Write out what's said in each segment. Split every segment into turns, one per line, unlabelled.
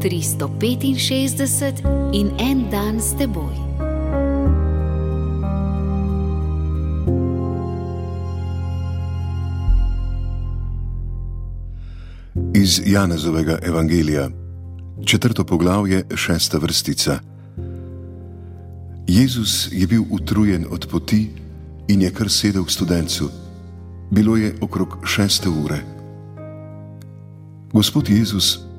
365 in en dan s teboj.
Iz Janezovega evangelija, četrto poglavje, šesta vrstica. Jezus je bil utrujen od poti in je kar sedel k študencu. Bilo je okrog šeste ure. Gospod Jezus,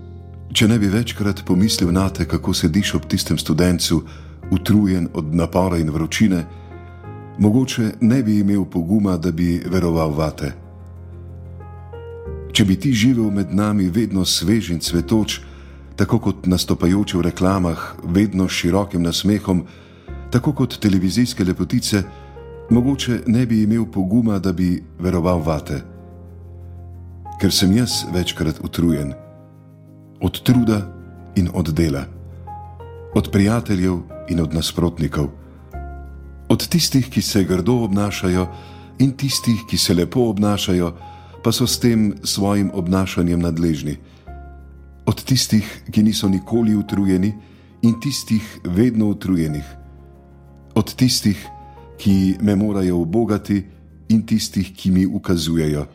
če ne bi večkrat pomislil na te, kako sediš ob tistem študencu, utrujen od napora in vročine, mogoče ne bi imel poguma, da bi veroval vate. Če bi ti živel med nami vedno svež in cvetoč, tako kot nastopajoče v reklamah, vedno s širokim nasmehom, tako kot televizijske lepotice, mogoče ne bi imel poguma, da bi veroval vate. Ker sem jaz večkrat utrujen, od truda in od dela, od prijateljev in od nasprotnikov, od tistih, ki se grdo obnašajo in tistih, ki se lepo obnašajo, pa so s tem svojim obnašanjem nadležni, od tistih, ki niso nikoli utrujeni in tistih vedno utrujenih od tistih, ki me morajo obogati, in tistih, ki mi ukazujejo,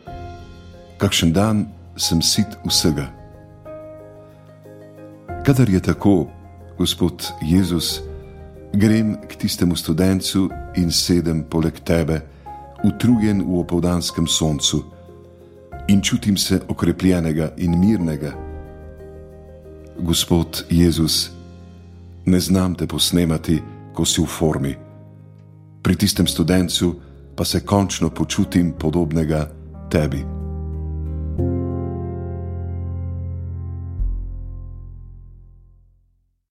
kakšen dan sem sit vsega. Kadar je tako, Gospod Jezus, grem k tistemu študencu in sedem poleg tebe, utrujen v opoldanskem soncu, in čutim se okrepljenega in mirnega. Gospod Jezus, ne znam te posnemati, ko si v formi. Pri tistem študencu pa se končno počutim podobnega tebi.